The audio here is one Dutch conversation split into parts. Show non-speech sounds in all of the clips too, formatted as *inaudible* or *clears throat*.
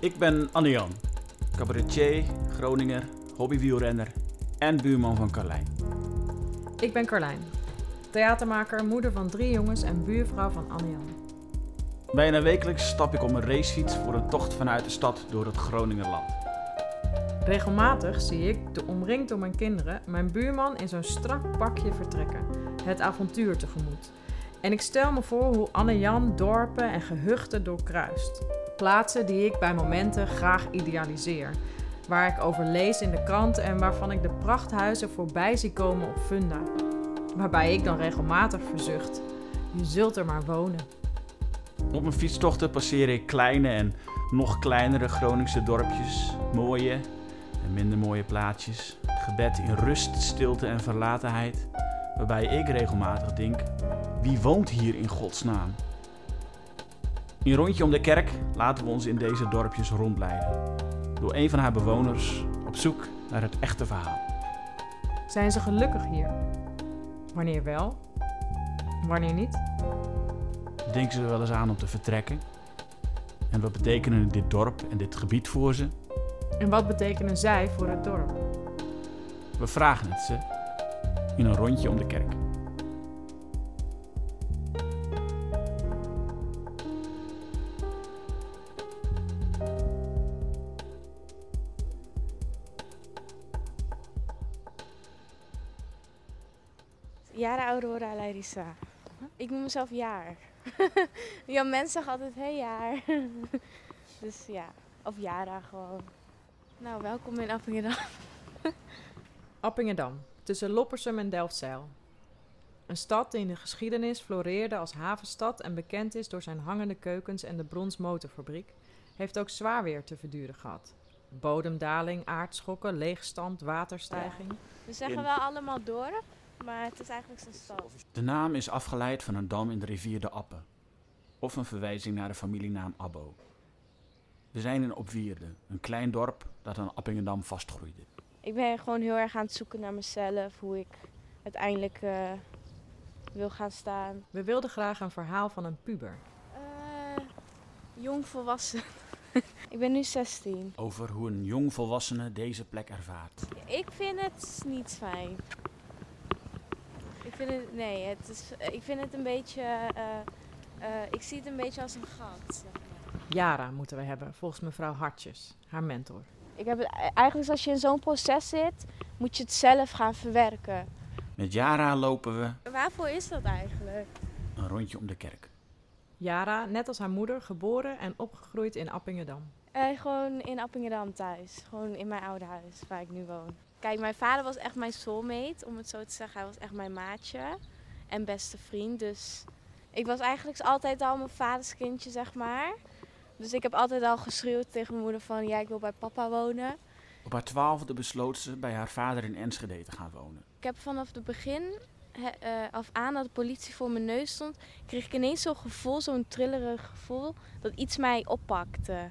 Ik ben Anne-Jan, cabaretier, Groninger, hobbywielrenner en buurman van Carlijn. Ik ben Carlijn, theatermaker, moeder van drie jongens en buurvrouw van Anne-Jan. Bijna wekelijks stap ik op een racefiets voor een tocht vanuit de stad door het Groningerland. Regelmatig zie ik, de omringd door mijn kinderen, mijn buurman in zo'n strak pakje vertrekken, het avontuur tegemoet. En ik stel me voor hoe Anne-Jan dorpen en gehuchten doorkruist. Plaatsen die ik bij momenten graag idealiseer. Waar ik over lees in de krant en waarvan ik de prachthuizen voorbij zie komen op Funda. Waarbij ik dan regelmatig verzucht: je zult er maar wonen. Op mijn fietstochten passeer ik kleine en nog kleinere Groningse dorpjes, mooie en minder mooie plaatsjes, gebed in rust, stilte en verlatenheid, waarbij ik regelmatig denk: wie woont hier in godsnaam? In rondje om de kerk laten we ons in deze dorpjes rondleiden. Door een van haar bewoners op zoek naar het echte verhaal. Zijn ze gelukkig hier? Wanneer wel? Wanneer niet? Denken ze er wel eens aan om te vertrekken? En wat betekenen dit dorp en dit gebied voor ze? En wat betekenen zij voor het dorp? We vragen het ze in een rondje om de kerk. Larissa. Ik noem mezelf Jaar. *laughs* ja, mensen zeggen altijd, hey Jaar. *laughs* dus ja, of Jara gewoon. Nou, welkom in Appingedam. *laughs* Appingedam, tussen Loppersum en Delfzijl. Een stad die in de geschiedenis floreerde als havenstad en bekend is door zijn hangende keukens en de bronsmotorfabriek, heeft ook zwaar weer te verduren gehad. Bodemdaling, aardschokken, leegstand, waterstijging. We zeggen wel allemaal dorp, maar het is eigenlijk zijn stad. De naam is afgeleid van een dam in de rivier de Appe, of een verwijzing naar de familienaam Abbo. We zijn in Opwierde, een klein dorp dat aan Appingedam vastgroeide. Ik ben gewoon heel erg aan het zoeken naar mezelf, hoe ik uiteindelijk eh, wil gaan staan. We wilden graag een verhaal van een puber. Eh, jong volwassen. *laughs* ik ben nu 16. Over hoe een jong volwassene deze plek ervaart. Ik vind het niet fijn. Ik vind het, nee, het is, ik vind het een beetje, eh, eh, ik zie het een beetje als een gat. Zeg maar. Yara moeten we hebben, volgens mevrouw Hartjes, haar mentor. Ik heb het, eigenlijk als je in zo'n proces zit, moet je het zelf gaan verwerken. Met Jara lopen we Waarvoor is dat eigenlijk? een rondje om de kerk. Yara, net als haar moeder, geboren en opgegroeid in Appingedam. Eh, gewoon in Appingedam thuis. Gewoon in mijn oude huis waar ik nu woon. Kijk, mijn vader was echt mijn soulmate, om het zo te zeggen. Hij was echt mijn maatje en beste vriend. Dus ik was eigenlijk altijd al mijn vaders kindje, zeg maar. Dus ik heb altijd al geschreeuwd tegen mijn moeder van... ja, ik wil bij papa wonen. Op haar twaalfde besloot ze bij haar vader in Enschede te gaan wonen. Ik heb vanaf het begin he- eh, af aan dat de politie voor mijn neus stond... kreeg ik ineens zo'n gevoel, zo'n trillerig gevoel... dat iets mij oppakte.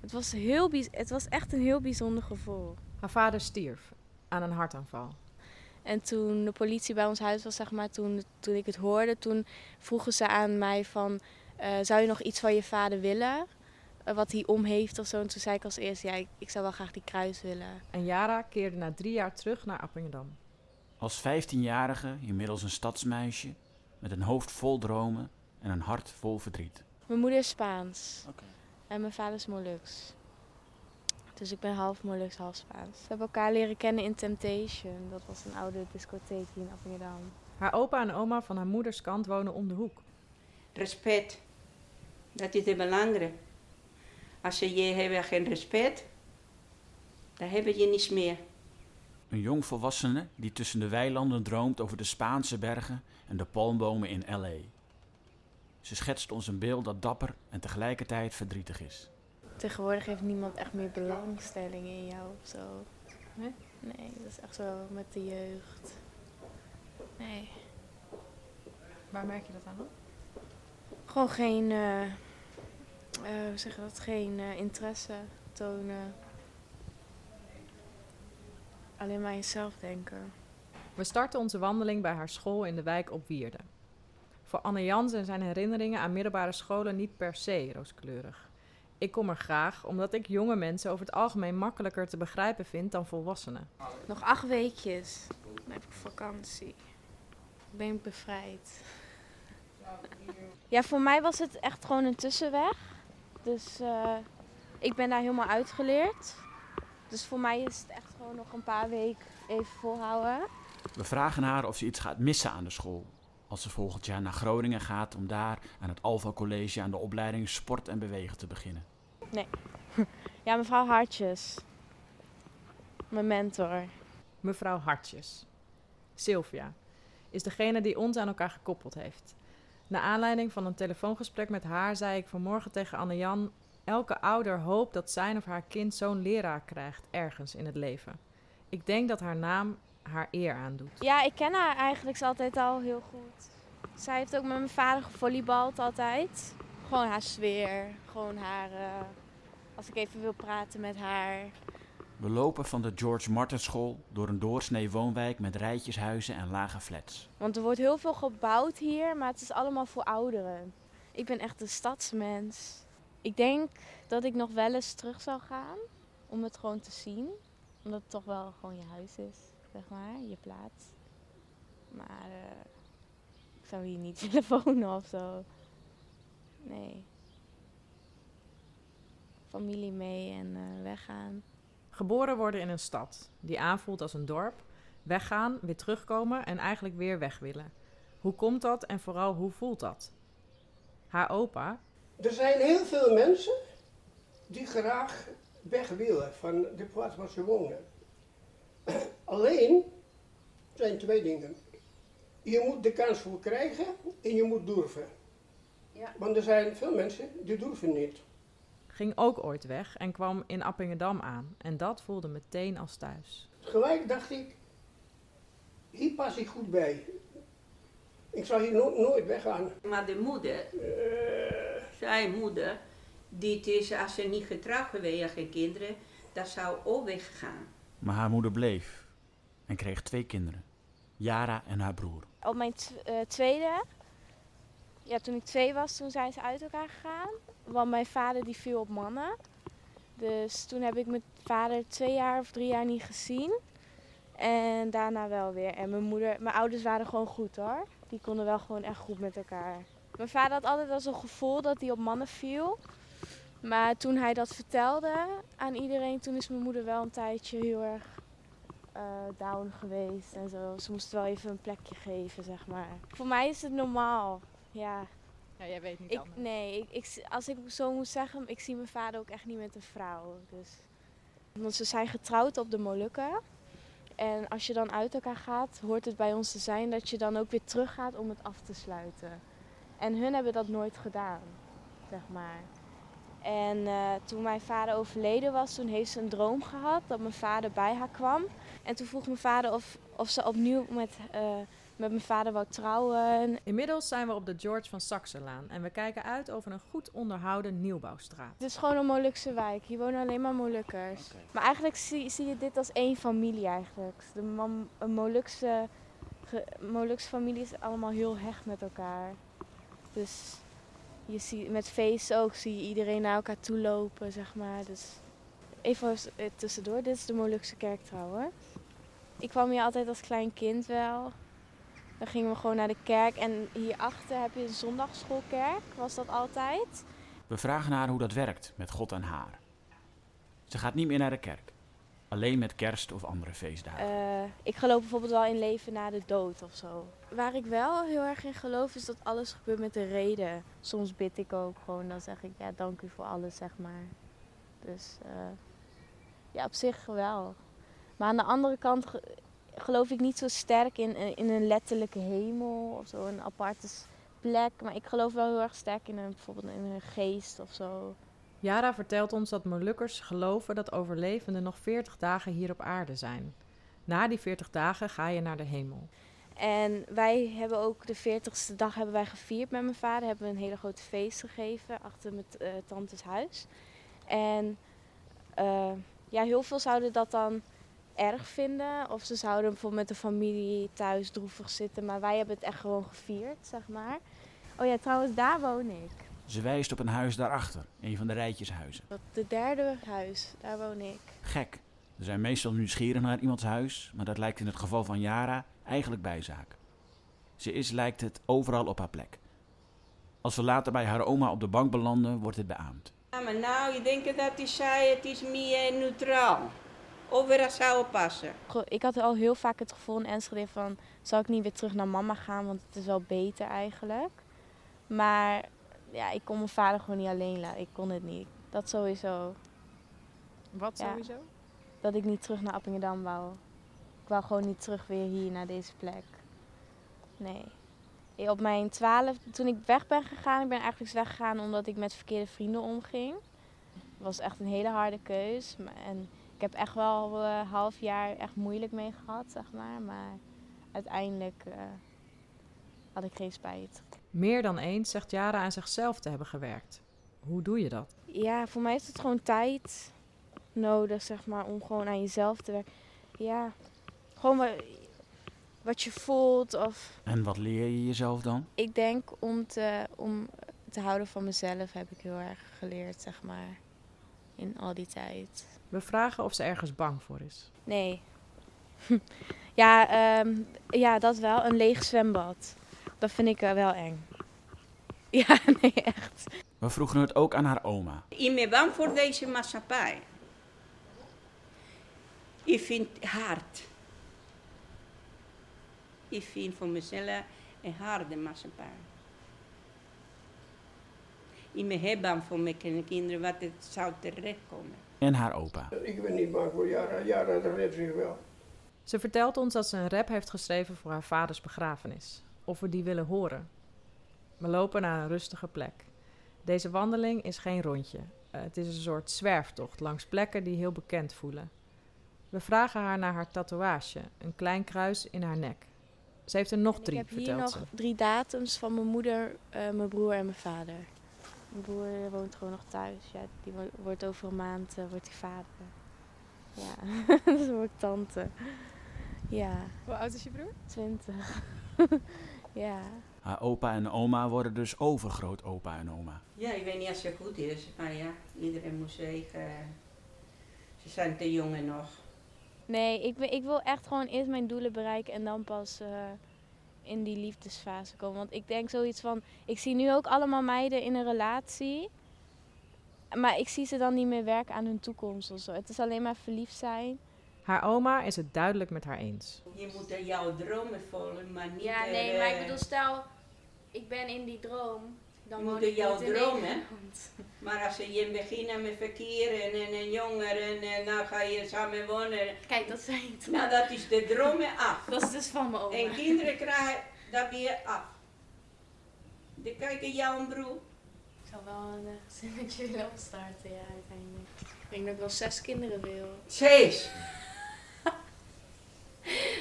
Het was, heel het was echt een heel bijzonder gevoel. Haar vader stierf aan een hartaanval. En toen de politie bij ons huis was, zeg maar, toen, toen ik het hoorde, toen vroegen ze aan mij van, eh, zou je nog iets van je vader willen? Eh, wat hij om heeft of zo. En toen zei ik als eerste, ja, ik, ik zou wel graag die kruis willen. En Yara keerde na drie jaar terug naar Appingedam. Als 15-jarige, inmiddels een stadsmeisje, met een hoofd vol dromen en een hart vol verdriet. Mijn moeder is Spaans Oké. en mijn vader is Molux. Dus ik ben half Molux, half Spaans. We hebben elkaar leren kennen in Temptation. Dat was een oude discotheek hier in Appingedam. Haar opa en oma van haar moeders kant wonen om de hoek. Respect. Dat is het belangrijk. Als je je hebt geen respect, dan heb je niets meer. Een jong volwassene die tussen de weilanden droomt over de Spaanse bergen en de palmbomen in L.A. Ze schetst ons een beeld dat dapper en tegelijkertijd verdrietig is. Tegenwoordig heeft niemand echt meer belangstelling in jou of zo. Nee? Nee, dat is echt zo met de jeugd. Nee. Waar merk je dat aan? Gewoon geen, eh, eh, hoe zeg je dat, geen eh, interesse tonen. Alleen maar jezelf denken. We starten onze wandeling bij haar school in de wijk op Wierde. Voor Anne Jan zijn zijn herinneringen aan middelbare scholen niet per se rooskleurig. Ik kom er graag omdat ik jonge mensen over het algemeen makkelijker te begrijpen vind dan volwassenen. Nog acht weekjes. Dan heb ik vakantie. Ben ik bevrijd. Ja, voor mij was het echt gewoon een tussenweg. Dus eh, ik ben daar helemaal uitgeleerd. Dus voor mij is het echt gewoon nog een paar weken even volhouden. We vragen haar of ze iets gaat missen aan de school. Als ze volgend jaar naar Groningen gaat om daar aan het Alpha College aan de opleiding Sport en Bewegen te beginnen. *laughs* Ja, mevrouw Hartjes. Mijn mentor. Mevrouw Hartjes. Sylvia is degene die ons aan elkaar gekoppeld heeft. Na aanleiding van een telefoongesprek met haar zei ik vanmorgen tegen Anne-Jan... elke ouder hoopt dat zijn of haar kind zo'n leraar krijgt ergens in het leven. Ik denk dat haar naam haar eer aandoet. Ja, ik ken haar eigenlijk altijd al heel goed. Zij heeft ook met mijn vader gevolleybald altijd. Gewoon haar sfeer. Gewoon haar... eh, als ik even wil praten met haar. We lopen van de George Martin School door een doorsnee woonwijk met rijtjeshuizen en lage flats. Want er wordt heel veel gebouwd hier, maar het is allemaal voor ouderen. Ik ben echt een stadsmens. Ik denk dat ik nog wel eens terug zal gaan om het gewoon te zien. Omdat het toch wel gewoon je huis is, zeg maar, je plaats. Maar eh, ik zou hier niet *laughs* willen wonen of zo. Nee. Familie mee en eh, weggaan. Geboren worden in een stad die aanvoelt als een dorp, weggaan, weer terugkomen en eigenlijk weer weg willen. Hoe komt dat en vooral hoe voelt dat? Haar opa, Er zijn heel veel mensen die graag weg willen van de plaats waar ze wonen. *clears throat* Alleen zijn twee dingen. Je moet de kans voor krijgen en je moet durven. Ja. Want er zijn veel mensen die durven niet. Ging ook ooit weg en kwam in Appingedam aan. En dat voelde meteen als thuis. Gelijk dacht ik, hier pas ik goed bij. Ik zal hier no- nooit weggaan. Maar de moeder, eh, zijn moeder, die het is, als ze niet getrouwd geweest geen kinderen, dat zou ook weggaan. Maar haar moeder bleef en kreeg twee kinderen. Yara en haar broer. Op mijn eh, tweede, ja, toen ik twee was, toen zijn ze uit elkaar gegaan. Want mijn vader die viel op mannen. Dus toen heb ik mijn vader twee jaar of drie jaar niet gezien. En daarna wel weer. En mijn moeder, mijn ouders waren gewoon goed hoor. Die konden wel gewoon echt goed met elkaar. Mijn vader had altijd wel zo'n gevoel dat hij op mannen viel. Maar toen hij dat vertelde aan iedereen, toen is mijn moeder wel een tijdje heel erg eh, down geweest en zo. Ze moest wel even een plekje geven, zeg maar. Voor mij is het normaal, ja. Ja, jij weet niet Ik, nee, ik, ik, als ik zo moet zeggen, ik zie mijn vader ook echt niet met een vrouw. Dus. Want ze zijn getrouwd op de Molukken. En als je dan uit elkaar gaat, hoort het bij ons te zijn dat je dan ook weer teruggaat om het af te sluiten. En hun hebben dat nooit gedaan, zeg maar. En eh, toen mijn vader overleden was, toen heeft ze een droom gehad dat mijn vader bij haar kwam. En toen vroeg mijn vader of, of ze opnieuw met, eh, met mijn vader wou trouwen. Inmiddels zijn we op de George van Saxenlaan en we kijken uit over een goed onderhouden nieuwbouwstraat. Het is gewoon een Molukse wijk. Hier wonen alleen maar Molukkers. Maar eigenlijk zie, zie je dit als één familie eigenlijk. De Mam- een Molukse, ge- Molukse familie is allemaal heel hecht met elkaar. Dus je ziet, met feesten ook zie je iedereen naar elkaar toe lopen, zeg maar. Dus even eh, tussendoor, dit is de Molukse kerk trouwens. Ik kwam hier altijd als klein kind wel. Dan gingen we gewoon naar de kerk. En hierachter heb je een zondagschoolkerk, was dat altijd. We vragen haar hoe dat werkt met God en haar. Ze gaat niet meer naar de kerk. Alleen met kerst of andere feestdagen. Eh, ik geloof bijvoorbeeld wel in leven na de dood of zo. Waar ik wel heel erg in geloof is dat alles gebeurt met een reden. Soms bid ik ook gewoon, dan zeg ik ja, dank u voor alles, zeg maar. Dus eh, ja, op zich wel. Maar aan de andere kant geloof ik niet zo sterk in, in een letterlijke hemel of zo, een aparte plek. Maar ik geloof wel heel erg sterk in een, bijvoorbeeld in een geest of zo. Yara vertelt ons dat Molukkers geloven dat overlevenden nog 40 dagen hier op aarde zijn. Na die 40 dagen ga je naar de hemel. En wij hebben ook de 40ste dag hebben wij gevierd met mijn vader. Hebben we een hele grote feest gegeven achter mijn eh, tantes huis. En eh, ja, heel veel zouden dat dan erg vinden. Of ze zouden bijvoorbeeld met de familie thuis droevig zitten. Maar wij hebben het echt gewoon gevierd, zeg maar. Oh ja, trouwens, daar woon ik. Ze wijst op een huis daarachter, een van de rijtjeshuizen. Dat de derde huis, daar woon ik. Gek. Ze zijn meestal nieuwsgierig naar iemands huis, maar dat lijkt in het geval van Yara eigenlijk bijzaak. Ze is, lijkt het, overal op haar plek. Als we later bij haar oma op de bank belanden, wordt het beaamd. Ja, maar nou, ik denk dat hij zei, het is meer neutraal. Overal zou passen. Ik had al heel vaak het gevoel in Enschede van... zal ik niet weer terug naar mama gaan, want het is wel beter eigenlijk. Maar ja, ik kon mijn vader gewoon niet alleen laten. Ik kon het niet. Dat sowieso. Wat Ja. sowieso? Dat ik niet terug naar Appingedam wou. Ik wou gewoon niet terug weer hier naar deze plek. Nee. Eh, Op mijn twaalf, toen ik weg ben gegaan, ik ben eigenlijk weggegaan omdat ik met verkeerde vrienden omging. Het was echt een hele harde keus. maar- En ik heb echt wel een half jaar echt moeilijk mee gehad, zeg maar. Maar uiteindelijk eh, had ik geen spijt. Meer dan eens zegt Jara aan zichzelf te hebben gewerkt. Hoe doe je dat? Ja, voor mij is het gewoon tijd nodig, zeg maar, om gewoon aan jezelf te werken. Ja, gewoon wa- wat je voelt of En wat leer je jezelf dan? ik denk om te, om te houden van mezelf heb ik heel erg geleerd, zeg maar, in al die tijd. We vragen of ze ergens bang voor is. Nee. *laughs* ja, ehm, ja, dat wel. Een leeg zwembad. Dat vind ik eh, wel eng. *laughs* Ja, nee, echt. We vroegen het ook aan haar oma. Ik ben bang voor deze maatschappij. Ik vind het hard. Ik vind voor mezelf een harde maatschappij. Ik ben heel bang voor mijn kinderen wat het zou terechtkomen. En haar opa. Ik ben niet bang voor Jara. Jara, dat redt zich wel. Ze vertelt ons dat ze een rap heeft geschreven voor haar vaders begrafenis. Of we die willen horen. We lopen naar een rustige plek. Deze wandeling is geen rondje. Eh, het is een soort zwerftocht langs plekken die heel bekend voelen. We vragen haar naar haar tatoeage, een klein kruis in haar nek. Ze heeft er nog drie, ik heb hier nog ze. drie datums van mijn moeder, eh, mijn broer en mijn vader. Mijn broer woont gewoon nog thuis. Ja, die wo- wordt over een maand eh, wordt die vader. Ja, dus dan word ik tante. Ja, Hoe oud is je broer? twintig. *laughs* ja. Haar opa en oma worden dus overgroot opa en oma. Ja, ik weet niet als het goed is, maar ja, iedereen moet zeggen. Ze zijn te jong nog. Nee, ik, wil- ik wil echt gewoon eerst mijn doelen bereiken en dan pas eh, in die liefdesfase komen. Want ik denk zoiets van, ik zie nu ook allemaal meiden in een relatie. Maar ik zie ze dan niet meer werken aan hun toekomst of zo. Het is alleen maar verliefd zijn. Haar oma is het duidelijk met haar eens. Je moet er jouw dromen volgen, maar niet. Ja, er, nee, maar ik bedoel, stel, ik ben in die droom. Dan Je moet ik in jouw droom, hè? Nederland. *laughs* Maar als je begint met verkeer en, en een jonger en, en dan ga je samen wonen. Kijk, dat zei ik toch. Nou, dat is de dromen af. *laughs* Dat is dus van mijn oma. En kinderen krijgen dat weer af. Dan kijk je jouw broer. Ik zou wel een uh, gezinnetje willen opstarten, ja, uiteindelijk. Ik denk dat ik wel zes kinderen wil. Zes. *laughs*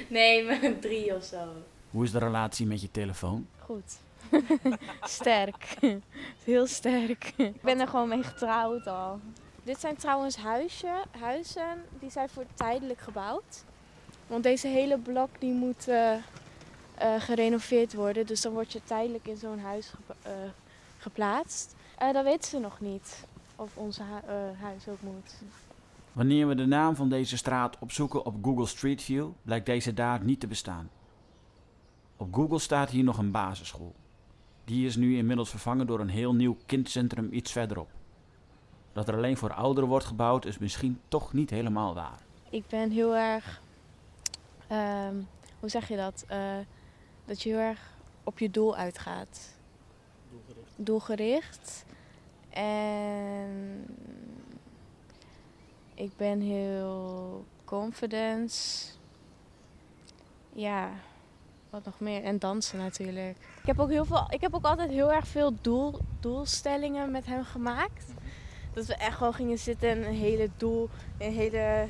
Nee, maar drie of zo. Hoe is de relatie met je telefoon? Goed. *laughs* sterk. Heel sterk. Ik ben er gewoon mee getrouwd al. Dit zijn trouwens huisje, huizen die zijn voor tijdelijk gebouwd. Want deze hele blok die moet eh, eh, gerenoveerd worden. Dus dan word je tijdelijk in zo'n huis gepa- eh, geplaatst. Eh, dat weten ze nog niet. Of eh, huis ook moet. Wanneer we de naam van deze straat opzoeken op Google Street View, blijkt deze daar niet te bestaan. Op Google staat hier nog een basisschool. Die is nu inmiddels vervangen door een heel nieuw kindcentrum iets verderop. Dat er alleen voor ouderen wordt gebouwd is misschien toch niet helemaal waar. Ik ben heel erg. ehm, hoe zeg je dat? Eh, dat je heel erg op je doel uitgaat. Doelgericht. Doelgericht. En ik ben heel confidence. Ja, wat nog meer? En dansen natuurlijk. Ik heb ook, heel veel, ik heb ook altijd heel erg veel doel, doelstellingen met hem gemaakt. Dat we echt wel gingen zitten en een hele doel, een hele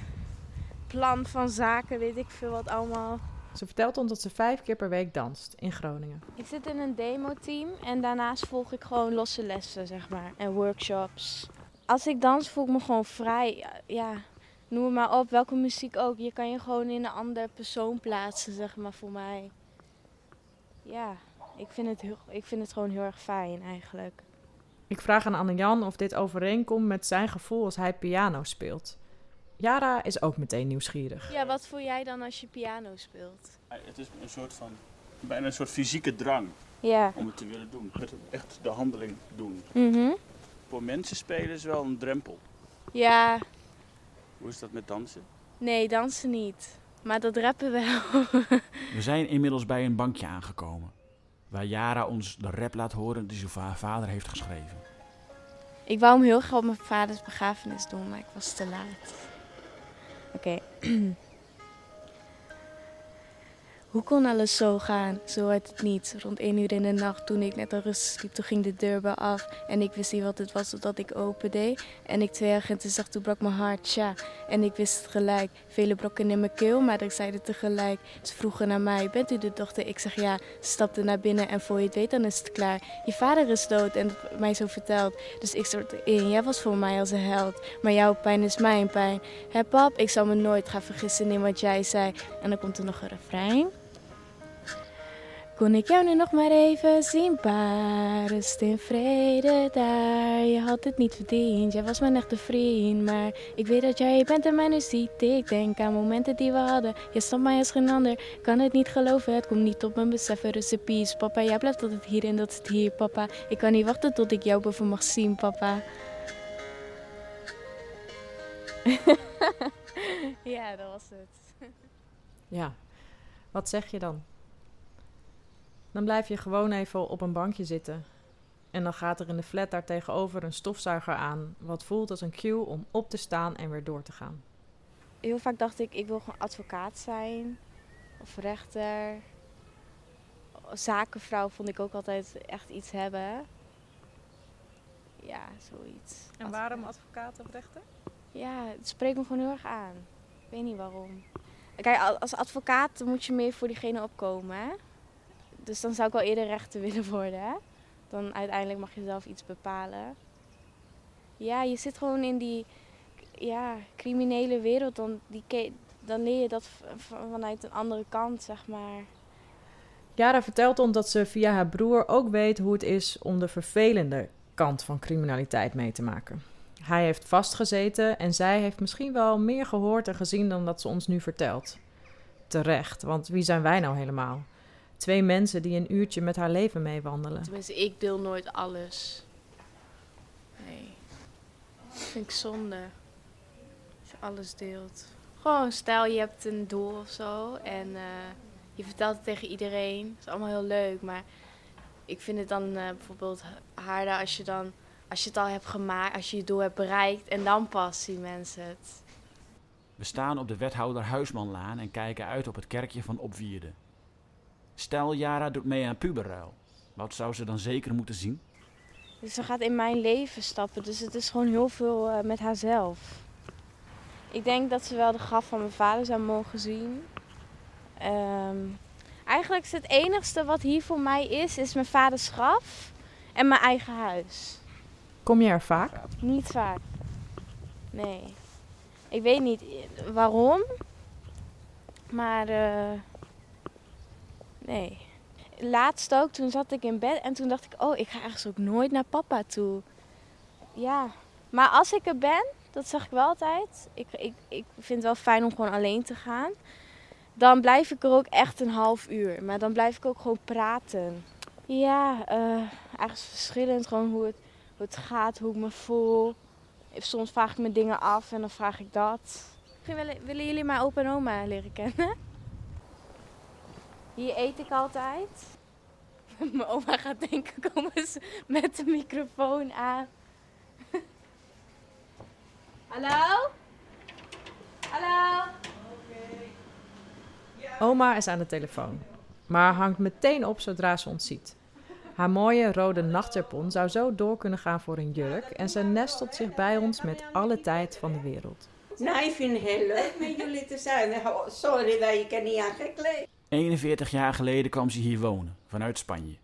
plan van zaken, weet ik veel wat allemaal. Ze vertelt ons dat ze vijf keer per week danst in Groningen. Ik zit in een demo-team en daarnaast volg ik gewoon losse lessen, zeg maar, en workshops. Als ik dans voel ik me gewoon vrij, ja, noem het maar op, welke muziek ook. Je kan je gewoon in een ander persoon plaatsen, zeg maar, voor mij. Ja, ik vind het, heel, ik vind het gewoon heel erg fijn eigenlijk. Ik vraag aan Anne-Jan of dit overeenkomt met zijn gevoel als hij piano speelt. Jara is ook meteen nieuwsgierig. Ja, wat voel jij dan als je piano speelt? Het is een soort van, bijna een soort fysieke drang Ja. om het te willen doen. Het echt de handeling doen. Mhm. Voor mensen spelen is wel een drempel. Ja, Hoe is dat met dansen? nee, dansen niet. Maar dat rappen wel. *laughs* We zijn inmiddels bij een bankje aangekomen. Waar Jara ons de rap laat horen die zijn va- vader heeft geschreven. Ik wou hem heel graag op mijn vaders begrafenis doen, maar ik was te laat. Oké. *clears throat* Hoe kon alles zo gaan? Zo uit het niets. Rond één uur in de nacht, toen ik net al rustig sliep, toen ging de deur bij af. En ik wist niet wat het was totdat ik opende. En ik twee agenten zag, toen brak mijn hart, tja. En ik wist het gelijk. Vele brokken in mijn keel, maar ik zeide tegelijk. Ze vroegen naar mij, bent u de dochter? Ik zeg ja. Ze stapte naar binnen en voor je het weet, dan is het klaar. Je vader is dood en het mij zo verteld. Dus ik stortte in, jij was voor mij als een held. Maar jouw pijn is mijn pijn. Hé pap, ik zal me nooit gaan vergissen in wat jij zei. En dan komt er nog een refrein. Kon ik jou nu nog maar even zien, pa, in vrede daar. Je had het niet verdiend, jij was mijn echte vriend. Maar ik weet dat jij je bent en mij nu ziet. Ik denk aan momenten die we hadden. Je snapt mij als geen ander, kan het niet geloven. Het komt niet op mijn beseffen, peace. Papa, jij blijft altijd hier en dat is het hier, papa. Ik kan niet wachten tot ik jou boven mag zien, papa. *laughs* ja, dat was het. Ja, wat zeg je dan? Dan blijf je gewoon even op een bankje zitten. En dan gaat er in de flat daar tegenover een stofzuiger aan, wat voelt als een cue om op te staan en weer door te gaan. Heel vaak dacht ik, ik wil gewoon advocaat zijn. Of rechter. Zakenvrouw vond ik ook altijd echt iets hebben. Ja, zoiets. En waarom advocaat of rechter? Ja, het spreekt me gewoon heel erg aan. Ik weet niet waarom. Kijk, al- als advocaat moet je meer voor diegene opkomen. Hè? Dus dan zou ik wel eerder rechter willen worden. Hè? Dan uiteindelijk mag je zelf iets bepalen. Ja, je zit gewoon in die ja, criminele wereld. Dan, die, dan leer je dat vanuit een andere kant, zeg maar. Jara vertelt ons dat ze via haar broer ook weet hoe het is om de vervelende kant van criminaliteit mee te maken. Hij heeft vastgezeten en zij heeft misschien wel meer gehoord en gezien dan dat ze ons nu vertelt. Terecht, want wie zijn wij nou helemaal? Twee mensen die een uurtje met haar leven meewandelen. Tenminste, ik deel nooit alles. Nee. Dat vind ik zonde. Als je alles deelt. Gewoon, stel je hebt een doel of zo en eh, je vertelt het tegen iedereen. Dat is allemaal heel leuk, maar ik vind het dan eh, bijvoorbeeld harder als je dan, als je het al hebt gemaakt, als je je doel hebt bereikt en dan pas zien mensen het. We staan op de wethouder Huismanlaan en kijken uit op het kerkje van Opwierde. Stel Jara doet mee aan puberruil. Wat zou ze dan zeker moeten zien? Dus ze gaat in mijn leven stappen. Dus het is gewoon heel veel eh, met haarzelf. Ik denk dat ze wel de graf van mijn vader zou mogen zien. Ehm, eigenlijk is het enigste wat hier voor mij is, is mijn vaders graf en mijn eigen huis. Kom je er vaak? Niet vaak. Nee. Ik weet niet eh, waarom. Maar eh, nee. Laatst ook, toen zat ik in bed en toen dacht ik, oh, ik ga ergens ook nooit naar papa toe. Ja, maar als ik er ben, dat zeg ik wel altijd. Ik, ik, ik vind het wel fijn om gewoon alleen te gaan. Dan blijf ik er ook echt een half uur. Maar dan blijf ik ook gewoon praten. Ja, eh ergens verschillend. Gewoon hoe het, hoe het gaat, hoe ik me voel. Soms vraag ik me dingen af en dan vraag ik dat. Misschien willen, willen jullie mijn opa en oma leren kennen? Hier eet ik altijd. *laughs* Mijn oma gaat denken, *laughs* komen ze met de microfoon aan. *laughs* Hallo? Hallo? Oma is aan de telefoon, maar hangt meteen op zodra ze ons ziet. Haar mooie rode nachtjapon zou zo door kunnen gaan voor een jurk en ze nestelt zich bij ons met alle tijd van de wereld. Nou, ik vind het heel leuk met jullie te zijn. Oh, Sorry dat ik er niet aan gekleed 41 jaar geleden kwam ze hier wonen, vanuit Spanje.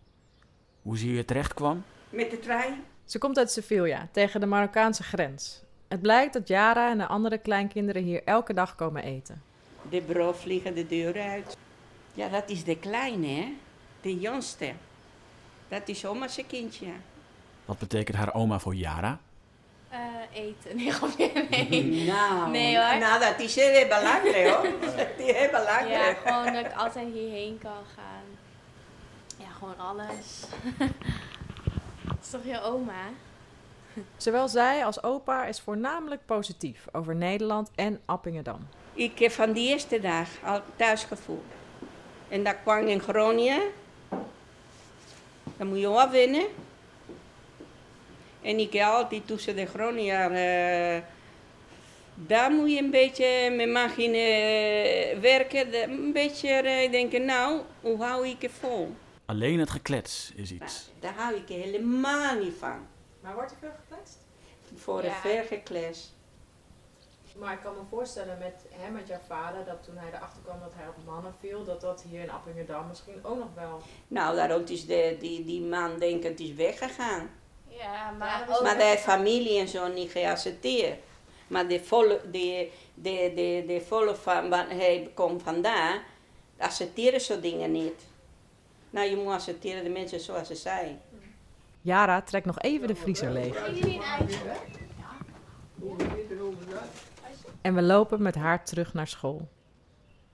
Hoe ze hier terecht kwam? Met de trein. Ze komt uit Sevilla, tegen de Marokkaanse grens. Het blijkt dat Jara en de andere kleinkinderen hier elke dag komen eten. De brood vliegen de deur uit. Ja, dat is de kleine, hè? De jongste. Dat is oma zijn kindje. Wat betekent haar oma voor Jara? Eh, eten. *laughs* Nee, grapje. Nee. *laughs* Nou, Nee, hoor. nou, *laughs* dat is heel belangrijk hoor. Die heel Ja, belangrijk. gewoon dat ik altijd hierheen kan gaan. Ja, gewoon alles. Dat is toch je oma? Zowel zij als opa is voornamelijk positief over Nederland en Appingedam. Ik heb van die eerste dag al thuis gevoeld. En dat kwam in Groningen. Dan moet je opwinnen. En ik heb altijd tussen de Groninger. eh daar moet je een beetje met machine werken. Een beetje denken, nou, hoe hou ik het vol? Alleen het geklets is Nou, iets. daar hou ik helemaal niet van. Maar wordt er veel gekletst? Voor Ja. een vergekles. Maar ik kan me voorstellen met hem, met jouw vader, dat toen hij erachter kwam dat hij op mannen viel, dat dat hier in Appingedam misschien ook nog wel. Nou, daarom is de, die, die man denkend is weggegaan. Ja, maar maar... Maar de familie en zo niet geaccepteerd. Maar de volle, de, de, de, de volle van waar hij komt vandaan, accepteren zo dingen niet. Nou, je moet accepteren de mensen zoals ze zijn. Jara trekt nog even de vriezer leeg. En we lopen met haar terug naar school.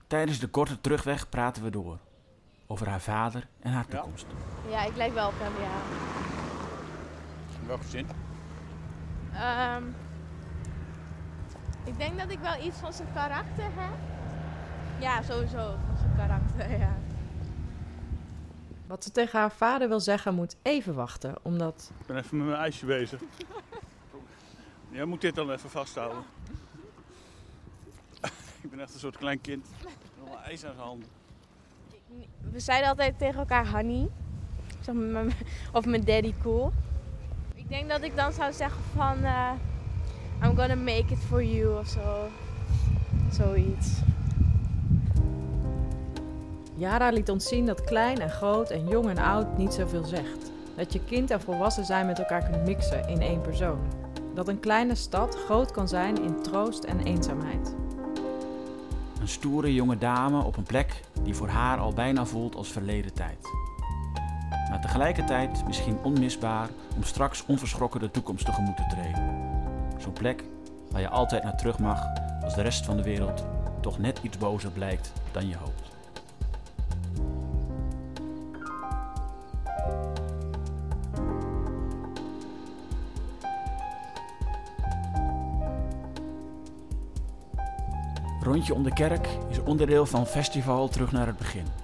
Tijdens de korte terugweg praten we door. Over haar vader en haar toekomst. Ja, ik lijk wel op hem, ja. In welke zin? Ehm, ik denk dat ik wel iets van zijn karakter heb. Ja, sowieso van zijn karakter, ja. Wat ze tegen haar vader wil zeggen moet even wachten, omdat Ik ben even met mijn ijsje bezig. *laughs* Jij moet dit dan even vasthouden. Ik ben echt een soort klein kind. Nog een ijs aan zijn handen. We zeiden altijd tegen elkaar honey. Zeg maar, mijn- of mijn daddy cool. Ik denk dat ik dan zou zeggen van... eh, I'm gonna make it for you of zo. Zoiets. Jara liet ons zien dat klein en groot en jong en oud niet zoveel zegt. Dat je kind en volwassen zijn met elkaar kunt mixen in één persoon. Dat een kleine stad groot kan zijn in troost en eenzaamheid. Een stoere jonge dame op een plek die voor haar al bijna voelt als verleden tijd. Maar tegelijkertijd misschien onmisbaar om straks onverschrokken de toekomst tegemoet te treden. Zo'n plek waar je altijd naar terug mag als de rest van de wereld toch net iets bozer blijkt dan je hoopt. Rondje om de kerk is onderdeel van Festival Terug naar het Begin.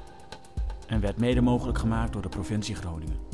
En werd mede mogelijk gemaakt door de provincie Groningen.